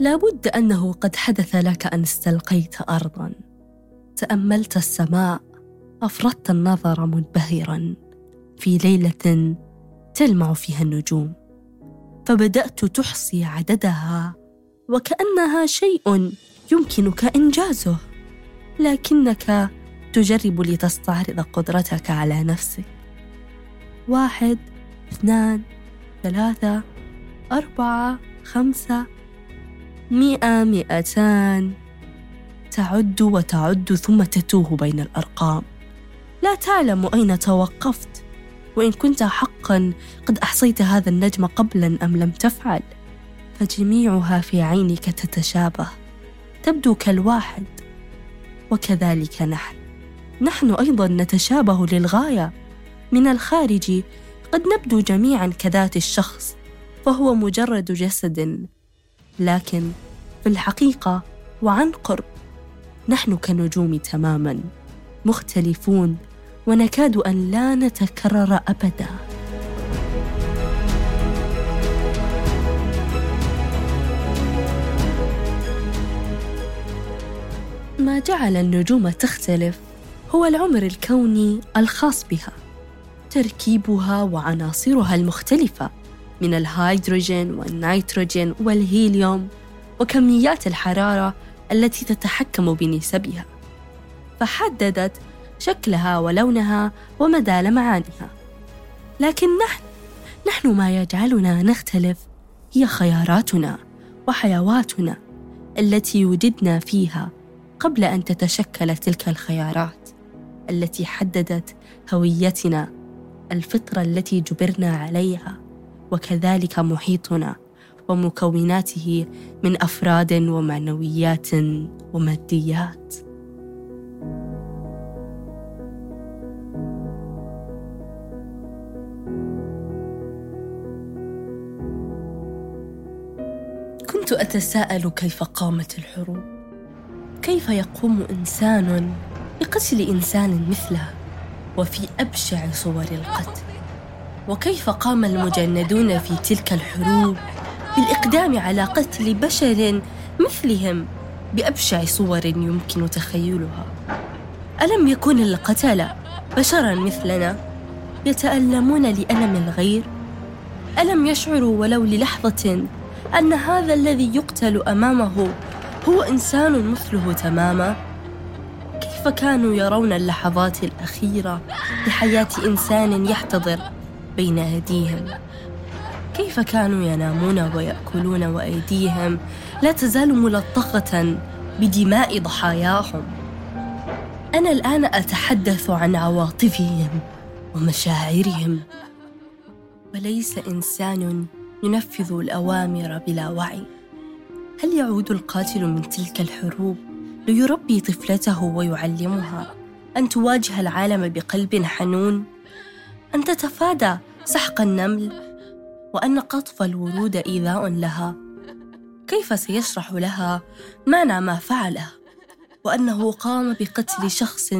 لابد أنه قد حدث لك أن استلقيت ارضا. تأملت السماء أفردت النظر منبهرا. في ليلة تلمع فيها النجوم. فبدأت تحصي عددها وكأنها شيء يمكنك إنجازه. لكنك تجرب لتستعرض قدرتك على نفسك. واحد اثنان ثلاثة أربعة خمسة مئة مئتان. تعد وتعد ثم تتوه بين الأرقام. لا تعلم أين توقفت. وإن كنت حقا قد أحصيت هذا النجم قبلا أم لم تفعل. فجميعها في عينك تتشابه. تبدو كالواحد. وكذلك نحن. نحن أيضا نتشابه للغاية. من الخارج قد نبدو جميعا كذات الشخص فهو مجرد جسد. لكن في الحقيقة وعن قرب نحن كنجوم تماما مختلفون ونكاد أن لا نتكرر أبدا. ما جعل النجوم تختلف هو العمر الكوني الخاص بها. تركيبها وعناصرها المختلفة من الهيدروجين والنيتروجين والهيليوم وكميات الحرارة التي تتحكم بنسبها. فحددت شكلها ولونها ومدى لمعانها. لكن نحن نحن ما يجعلنا نختلف هي خياراتنا وحيواتنا التي وجدنا فيها قبل أن تتشكل تلك الخيارات التي حددت هويتنا الفطرة التي جبرنا عليها وكذلك محيطنا ومكوناته من أفراد ومعنويات وماديات. كنت أتساءل كيف قامت الحروب؟ كيف يقوم إنسان بقتل إنسان مثله وفي أبشع صور القتل وكيف قام المجندون في تلك الحروب بالإقدام على قتل بشر مثلهم بأبشع صور يمكن تخيلها ألم يكن القتلة بشرا مثلنا يتألمون لألم الغير؟ ألم يشعروا ولو للحظة أن هذا الذي يقتل أمامه هو إنسان مثله تماما؟ كيف كانوا يرون اللحظات الأخيرة لحياة إنسان يحتضر بين أيديهم؟ كيف كانوا ينامون ويأكلون وأيديهم لا تزال ملطخة بدماء ضحاياهم. أنا الآن أتحدث عن عواطفهم ومشاعرهم. وليس إنسان ينفذ الأوامر بلا وعي. هل يعود القاتل من تلك الحروب؟ ليربي طفلته ويعلمها. أن تواجه العالم بقلب حنون. أن تتفادى سحق النمل. وأن قطف الورود إيذاء لها. كيف سيشرح لها معنى ما فعله. وأنه قام بقتل شخص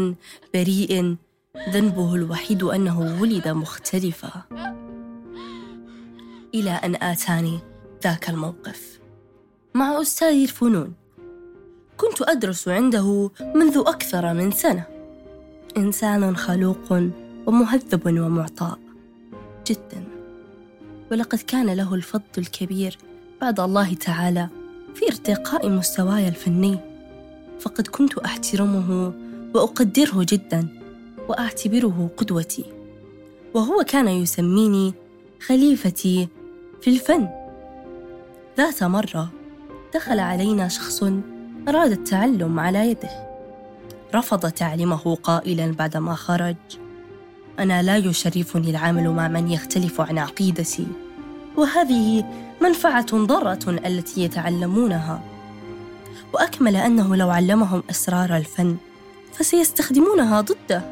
بريء. ذنبه الوحيد أنه ولد مختلفا. إلى أن آتاني ذاك الموقف. مع أستاذ الفنون. كنت أدرس عنده منذ أكثر من سنة. إنسان خلوق ومهذب ومعطاء جداً. ولقد كان له الفضل الكبير بعد الله تعالى في ارتقاء مستواي الفني. فقد كنت أحترمه وأقدره جدا وأعتبره قدوتي. وهو كان يسميني خليفتي في الفن. ذات مرة دخل علينا شخص أراد التعلم على يده. رفض تعليمه قائلا بعدما خرج. أنا لا يشرفني العمل مع من يختلف عن عقيدتي وهذه منفعة ضارة التي يتعلمونها. وأكمل أنه لو علمهم أسرار الفن فسيستخدمونها ضده.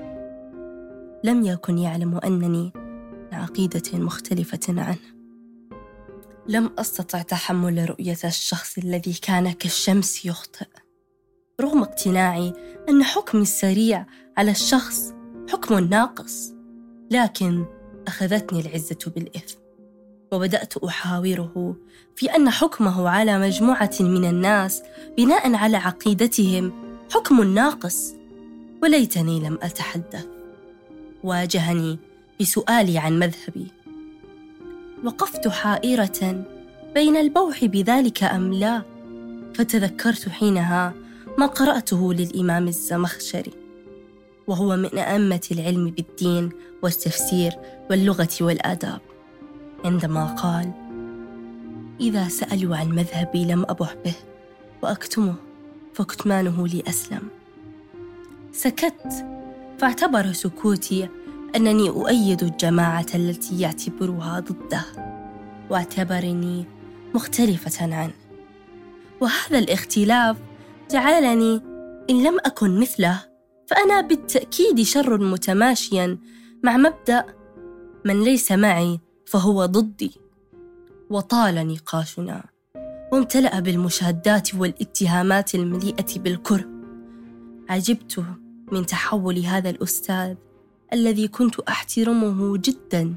لم يكن يعلم أنني عقيدة مختلفة عنه. لم أستطع تحمل رؤية الشخص الذي كان كالشمس يخطئ. رغم اقتناعي أن حكمي السريع على الشخص حكم ناقص لكن أخذتني العزة بالإثم وبدأت أحاوره في أن حكمه على مجموعة من الناس بناء على عقيدتهم حكم ناقص وليتني لم أتحدث. واجهني بسؤالي عن مذهبي. وقفت حائرة بين البوح بذلك أم لا؟ فتذكرت حينها ما قرأته للإمام الزمخشري وهو من أئمة العلم بالدين والتفسير واللغة والآداب. عندما قال إذا سألوا عن مذهبي لم أبح به وأكتمه فكتمانه لي أسلم. سكت فاعتبر سكوتي أنني أؤيد الجماعة التي يعتبرها ضده واعتبرني مختلفة عنه. وهذا الاختلاف جعلني إن لم أكن مثله فأنا بالتأكيد شر متماشيا مع مبدأ من ليس معي فهو ضدي. وطال نقاشنا وامتلأ بالمشادات والاتهامات المليئة بالكره. عجبت من تحول هذا الأستاذ الذي كنت أحترمه جدا.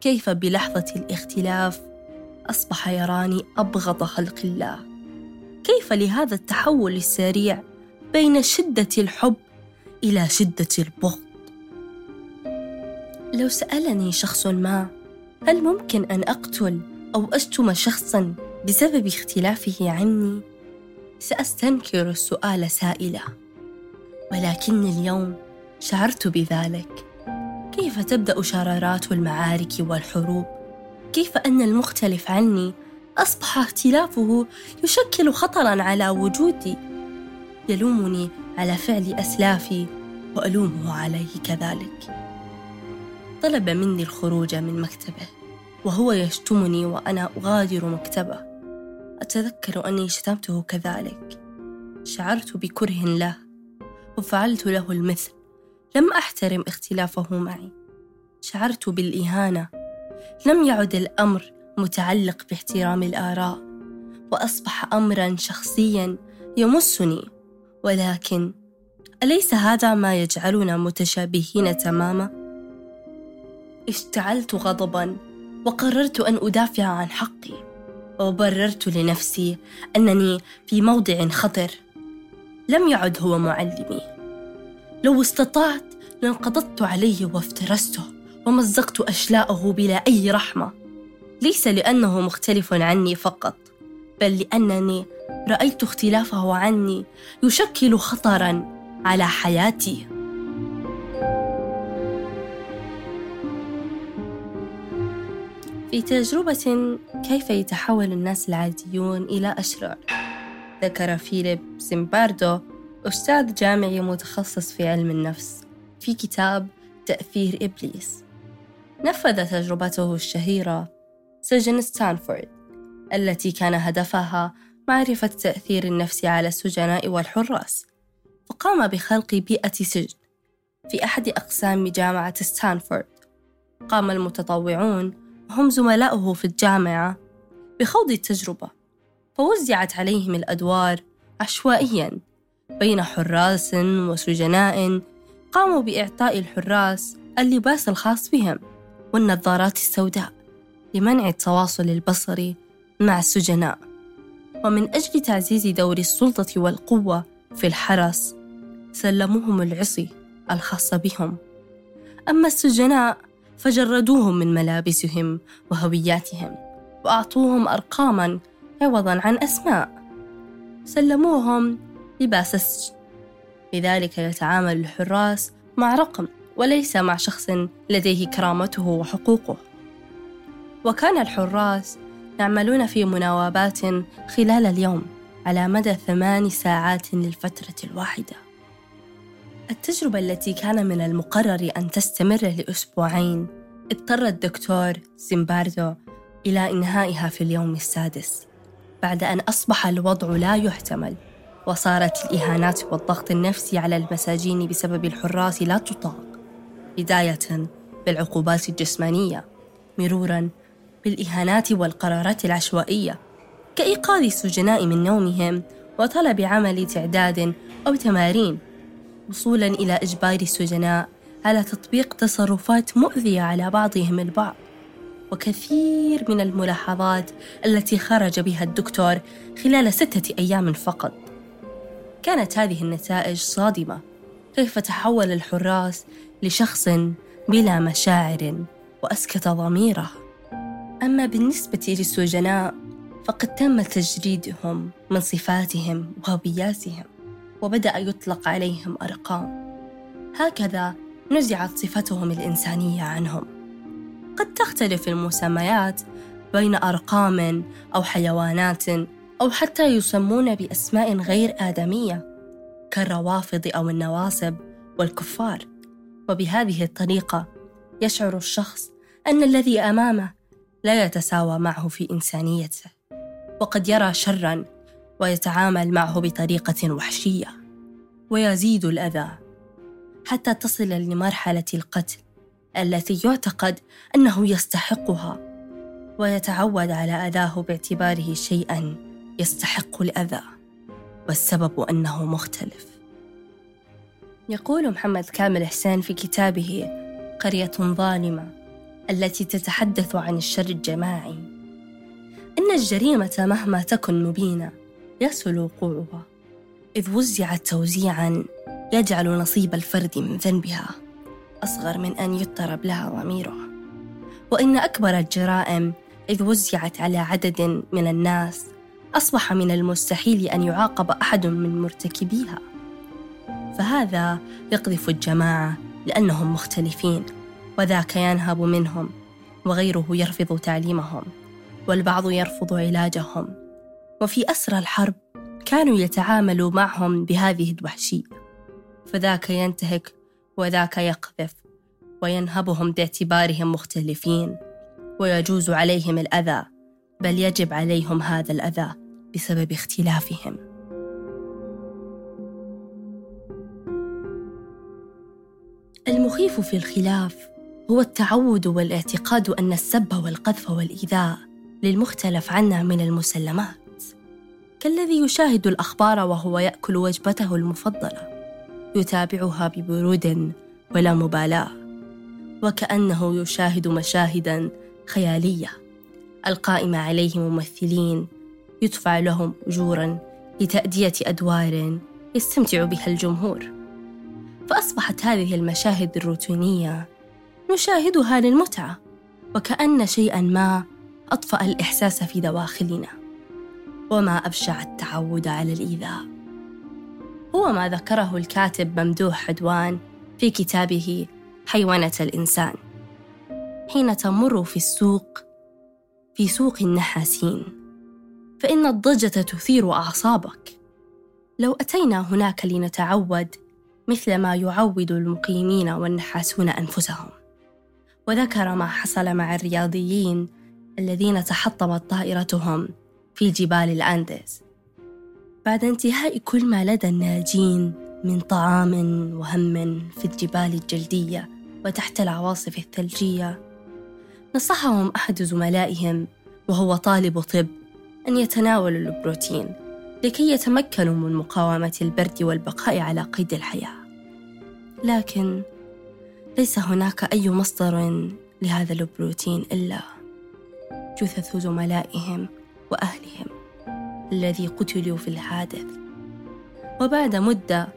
كيف بلحظة الاختلاف أصبح يراني أبغض خلق الله. كيف لهذا التحول السريع بين شدة الحب إلى شدة البغض؟ لو سألني شخص ما هل ممكن أن أقتل أو أشتم شخصا بسبب اختلافه عني؟ سأستنكر السؤال سائلة ولكني اليوم شعرت بذلك. كيف تبدأ شرارات المعارك والحروب؟ كيف أن المختلف عني أصبح اختلافه يشكل خطرا على وجودي؟ يلومني على فعل أسلافي وألومه عليه كذلك. طلب مني الخروج من مكتبه وهو يشتمني وأنا أغادر مكتبه. أتذكر أني شتمته كذلك. شعرت بكره له وفعلت له المثل. لم أحترم اختلافه معي. شعرت بالإهانة. لم يعد الأمر متعلق باحترام الآراء وأصبح امرا شخصيا يمسني. ولكن أليس هذا ما يجعلنا متشابهين تماما؟ اشتعلت غضبا وقررت أن أدافع عن حقي. وبررت لنفسي أنني في موضع خطر. لم يعد هو معلمي. لو استطعت لانقضضت عليه وافترسته ومزقت أشلاءه بلا أي رحمة. ليس لأنه مختلف عني فقط بل لأنني رأيت اختلافه عني يشكل خطرا على حياتي. في تجربة كيف يتحول الناس العاديون إلى أشرار؟ ذكر فيليب زيمباردو أستاذ جامعي متخصص في علم النفس في كتاب تأثير إبليس. نفذ تجربته الشهيرة سجن ستانفورد التي كان هدفها معرفة تأثير النفس على السجناء والحراس فقام بخلق بيئة سجن في أحد أقسام جامعة ستانفورد. قام المتطوعون وهم زملاؤه في الجامعة بخوض التجربة فوزعت عليهم الأدوار عشوائيا بين حراس وسجناء قاموا بإعطاء الحراس اللباس الخاص بهم والنظارات السوداء لمنع التواصل البصري مع السجناء. ومن أجل تعزيز دور السلطة والقوة في الحرس سلموهم العصي الخاصة بهم. أما السجناء فجردوهم من ملابسهم وهوياتهم وأعطوهم أرقاما عوضا عن أسماء. سلموهم لباس السجن. لذلك يتعامل الحراس مع رقم وليس مع شخص لديه كرامته وحقوقه. وكان الحراس يعملون في مناوبات خلال اليوم على مدى ثمان ساعات للفترة الواحدة. التجربة التي كان من المقرر أن تستمر لأسبوعين اضطر الدكتور زيمباردو إلى إنهائها في اليوم السادس بعد أن أصبح الوضع لا يحتمل. وصارت الإهانات والضغط النفسي على المساجين بسبب الحراس لا تطاق. بداية بالعقوبات الجسمانية مرورا بالإهانات والقرارات العشوائية. كإيقاظ السجناء من نومهم وطلب عمل تعداد أو تمارين وصولا إلى إجبار السجناء على تطبيق تصرفات مؤذية على بعضهم البعض. وكثير من الملاحظات التي خرج بها الدكتور خلال ستة أيام فقط. كانت هذه النتائج صادمة. كيف تحول الحراس لشخص بلا مشاعر وأسكت ضميره؟ أما بالنسبة للسجناء فقد تم تجريدهم من صفاتهم وهوياتهم وبدأ يطلق عليهم أرقام. هكذا نزعت صفتهم الإنسانية عنهم. قد تختلف المسميات بين أرقام أو حيوانات أو حتى يسمون بأسماء غير آدمية كالروافض أو النواصب والكفار. وبهذه الطريقة يشعر الشخص أن الذي أمامه لا يتساوى معه في إنسانيته وقد يرى شرا ويتعامل معه بطريقة وحشية ويزيد الأذى حتى تصل لمرحلة القتل التي يعتقد أنه يستحقها ويتعود على أذاه باعتباره شيئا يستحق الأذى والسبب أنه مختلف. يقول محمد كامل حسين في كتابه قرية ظالمة التي تتحدث عن الشر الجماعي. إن الجريمة مهما تكن مبينة يسهل وقوعها إذ وزعت توزيعا يجعل نصيب الفرد من ذنبها أصغر من أن يضطرب لها ضميرها. وإن أكبر الجرائم إذ وزعت على عدد من الناس أصبح من المستحيل أن يعاقب أحد من مرتكبيها. فهذا يقذف الجماعة لأنهم مختلفين وذاك ينهب منهم وغيره يرفض تعليمهم والبعض يرفض علاجهم. وفي أسرى الحرب كانوا يتعاملوا معهم بهذه الوحشية. فذاك ينتهك وذاك يقذف وينهبهم باعتبارهم مختلفين ويجوز عليهم الأذى. بل يجب عليهم هذا الأذى بسبب اختلافهم. المخيف في الخلاف هو التعود والاعتقاد أن السب والقذف والإيذاء للمختلف عنا من المسلمات. كالذي يشاهد الأخبار وهو يأكل وجبته المفضلة يتابعها ببرود ولا مبالاة وكأنه يشاهد مشاهدا خيالية. القائمة عليه ممثلين يدفع لهم أجورا لتأدية أدوار يستمتع بها الجمهور. فأصبحت هذه المشاهد الروتينية نشاهدها للمتعة وكأن شيئا ما أطفأ الإحساس في دواخلنا. وما أبشع التعود على الإيذاء. هو ما ذكره الكاتب ممدوح عدوان في كتابه حيوانة الإنسان. حين تمر في السوق في سوق النحاسين فإن الضجة تثير أعصابك. لو أتينا هناك لنتعود مثل ما يعود المقيمين والنحاسون أنفسهم. وذكر ما حصل مع الرياضيين الذين تحطمت طائرتهم في جبال الأنديز. بعد انتهاء كل ما لدى الناجين من طعام وهم في الجبال الجلدية وتحت العواصف الثلجية نصحهم أحد زملائهم وهو طالب طب أن يتناولوا البروتين لكي يتمكنوا من مقاومة البرد والبقاء على قيد الحياة. لكن ليس هناك أي مصدر لهذا البروتين إلا جثث زملائهم وأهلهم الذي قتلوا في الحادث. وبعد مدة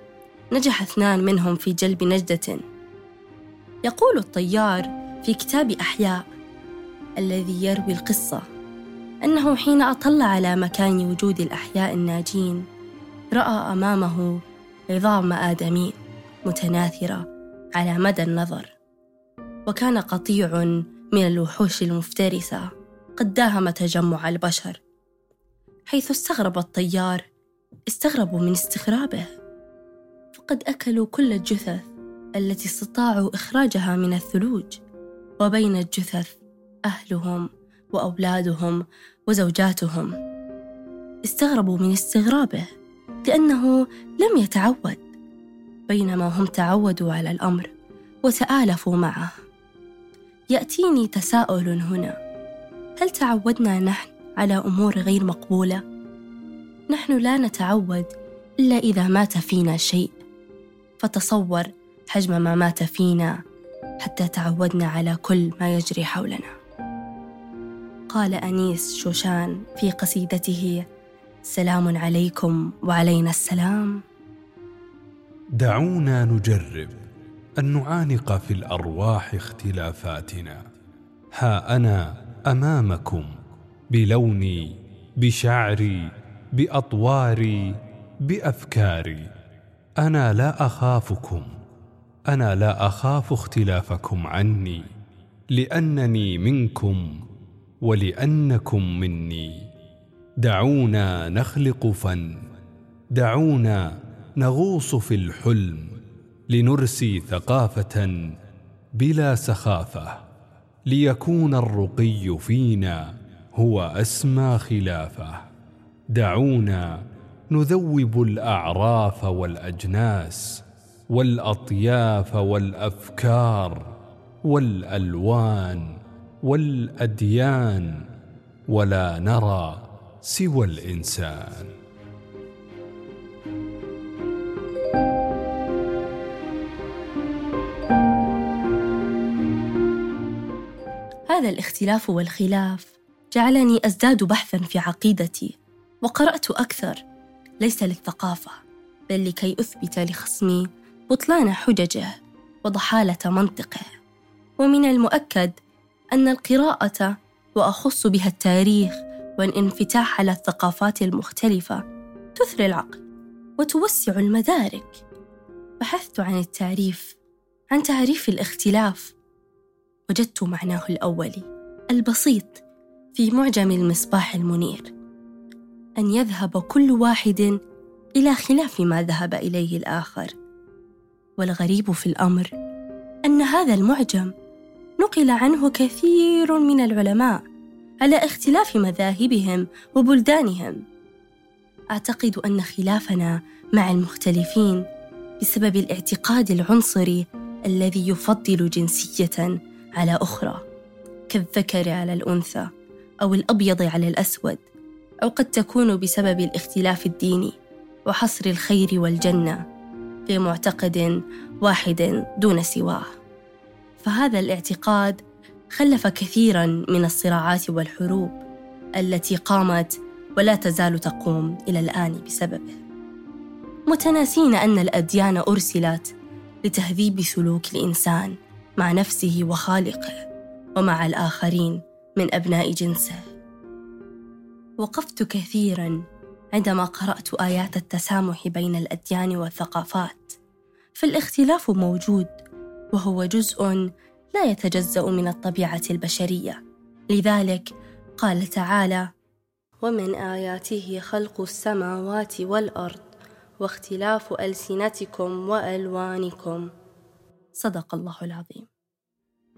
نجح اثنان منهم في جلب نجدة. يقول الطيار في كتاب أحياء الذي يروي القصة أنه حين أطل على مكان وجود الأحياء الناجين رأى أمامه عظام آدمين متناثرة على مدى النظر وكان قطيع من الوحوش المفترسة قد داهم تجمع البشر حيث استغرب الطيار استغربوا من استغرابه فقد أكلوا كل الجثث التي استطاعوا إخراجها من الثلوج وبين الجثث أهلهم وأولادهم وزوجاتهم. استغربوا من استغرابه لأنه لم يتعود بينما هم تعودوا على الأمر وتآلفوا معه. يأتيني تساؤل هنا هل تعودنا نحن على أمور غير مقبولة؟ نحن لا نتعود إلا إذا مات فينا شيء. فتصور حجم ما مات فينا حتى تعودنا على كل ما يجري حولنا. قال أنيس شوشان في قصيدته سلام عليكم وعلينا السلام. دعونا نجرب أن نعانق في الأرواح اختلافاتنا. ها أنا أمامكم بلوني بشعري بأطواري بأفكاري. أنا لا أخافكم أنا لا أخاف اختلافكم عني لأنني منكم ولأنكم مني. دعونا نخلق فن. دعونا نغوص في الحلم. لنرسي ثقافة بلا سخافة. ليكون الرقي فينا هو أسمى خلافة. دعونا نذوب الأعراف والأجناس والأطياف والأفكار والألوان. والأديان ولا نرى سوى الإنسان. هذا الاختلاف والخلاف جعلني أزداد بحثا في عقيدتي وقرأت أكثر. ليس للثقافة بل لكي أثبت لخصمي بطلان حججه وضحالة منطقه. ومن المؤكد أن القراءة وأخص بها التاريخ والانفتاح على الثقافات المختلفة تثري العقل وتوسع المدارك بحثت عن التعريف عن تعريف الاختلاف. وجدت معناه الاولي البسيط في معجم المصباح المنير أن يذهب كل واحد إلى خلاف ما ذهب إليه الآخر. والغريب في الأمر أن هذا المعجم نقل عنه كثير من العلماء على اختلاف مذاهبهم وبلدانهم. أعتقد أن خلافنا مع المختلفين بسبب الاعتقاد العنصري الذي يفضل جنسية على أخرى كالذكر على الأنثى أو الأبيض على الأسود أو قد تكون بسبب الاختلاف الديني وحصر الخير والجنة في معتقد واحد دون سواه. فهذا الاعتقاد خلف كثيرا من الصراعات والحروب التي قامت ولا تزال تقوم إلى الآن بسببه. متناسين أن الأديان أرسلت لتهذيب سلوك الإنسان مع نفسه وخالقه ومع الآخرين من أبناء جنسه. وقفت كثيرا عندما قرأت آيات التسامح بين الأديان والثقافات. فالاختلاف موجود وهو جزء لا يتجزأ من الطبيعة البشرية. لذلك قال تعالى ومن آياته خلق السماوات والأرض واختلاف ألسنتكم وألوانكم. صدق الله العظيم.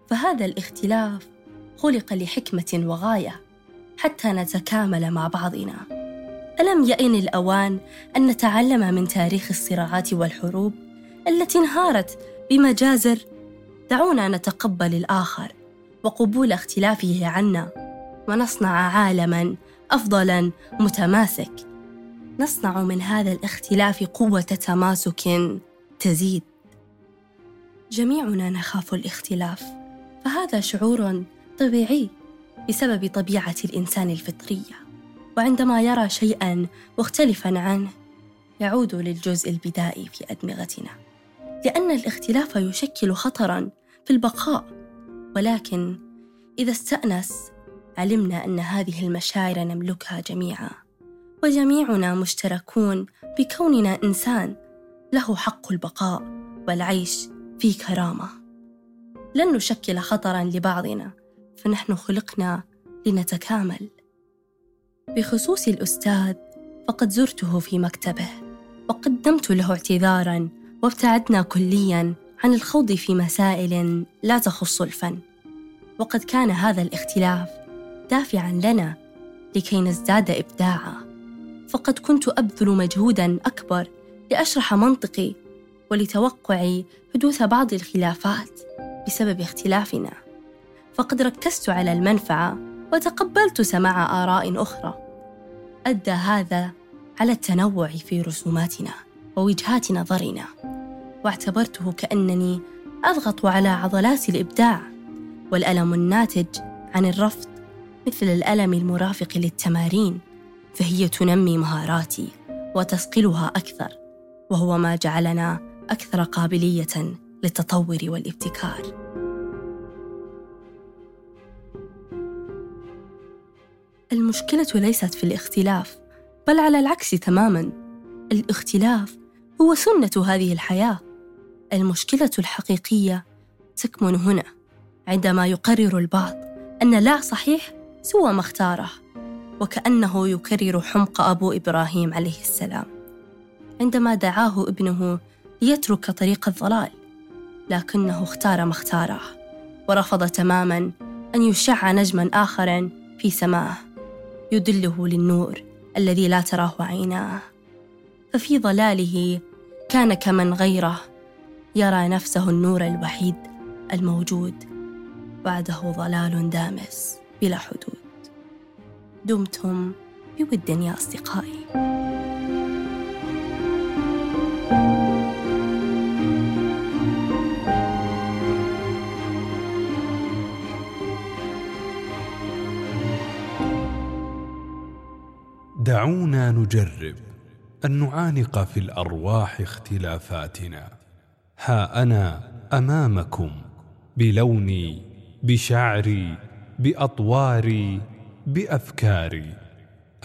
فهذا الاختلاف خلق لحكمة وغاية حتى نتكامل مع بعضنا. ألم يئن الأوان أن نتعلم من تاريخ الصراعات والحروب التي انهارت بمجازر دعونا نتقبل الآخر وقبول اختلافه عنا ونصنع عالما افضل متماسك. نصنع من هذا الاختلاف قوة تماسك تزيد. جميعنا نخاف الاختلاف فهذا شعور طبيعي بسبب طبيعة الإنسان الفطرية. وعندما يرى شيئا مختلفا عنه يعود للجزء البدائي في أدمغتنا. لأن الاختلاف يشكل خطرا في البقاء. ولكن إذا استأنس علمنا أن هذه المشاعر نملكها جميعا. وجميعنا مشتركون بكوننا إنسان. له حق البقاء والعيش في كرامة. لن نشكل خطرا لبعضنا فنحن خلقنا لنتكامل. بخصوص الأستاذ فقد زرته في مكتبه وقدمت له اعتذارا وابتعدنا كليا عن الخوض في مسائل لا تخص الفن. وقد كان هذا الاختلاف دافعا لنا لكي نزداد ابداعا. فقد كنت أبذل مجهودا أكبر لأشرح منطقي ولتوقع حدوث بعض الخلافات بسبب اختلافنا. فقد ركزت على المنفعة وتقبلت سماع آراء أخرى. أدى هذا على التنوع في رسوماتنا ووجهات نظرنا. واعتبرته كأنني أضغط على عضلات الإبداع والألم الناتج عن الرفض مثل الألم المرافق للتمارين فهي تنمي مهاراتي وتصقلها أكثر وهو ما جعلنا أكثر قابلية للتطور والابتكار. المشكلة ليست في الاختلاف بل على العكس تماما. الاختلاف هو سنة هذه الحياة. المشكلة الحقيقية تكمن هنا عندما يقرر البعض أن لا صحيح سوى ما اختاره وكأنه يكرر حمق أبو إبراهيم عليه السلام. عندما دعاه ابنه ليترك طريق الضلال لكنه اختار ما اختاره ورفض تماما أن يشع نجما آخر في سماه يدله للنور الذي لا تراه عيناه. ففي ضلاله كان كمن غيره يرى نفسه النور الوحيد الموجود. بعده ضلال دامس بلا حدود. دمتم بود يا أصدقائي. دعونا نجرب أن نعانق في الأرواح اختلافاتنا. ها أنا أمامكم بلوني بشعري بأطواري بأفكاري.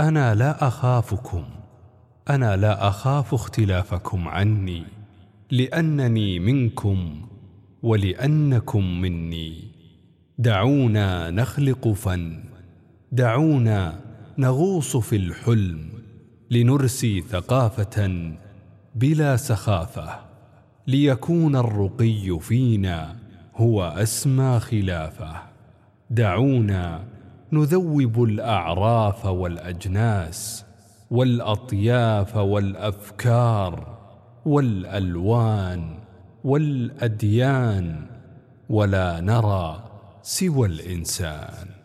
أنا لا أخافكم أنا لا أخاف اختلافكم عني لأنني منكم ولأنكم مني. دعونا نخلق فن دعونا نغوص في الحلم لنرسي ثقافة بلا سخافة. ليكون الرقي فينا هو أسمى خلافه. دعونا نذوب الأعراف والأجناس والأطياف والأفكار والألوان والأديان ولا نرى سوى الإنسان.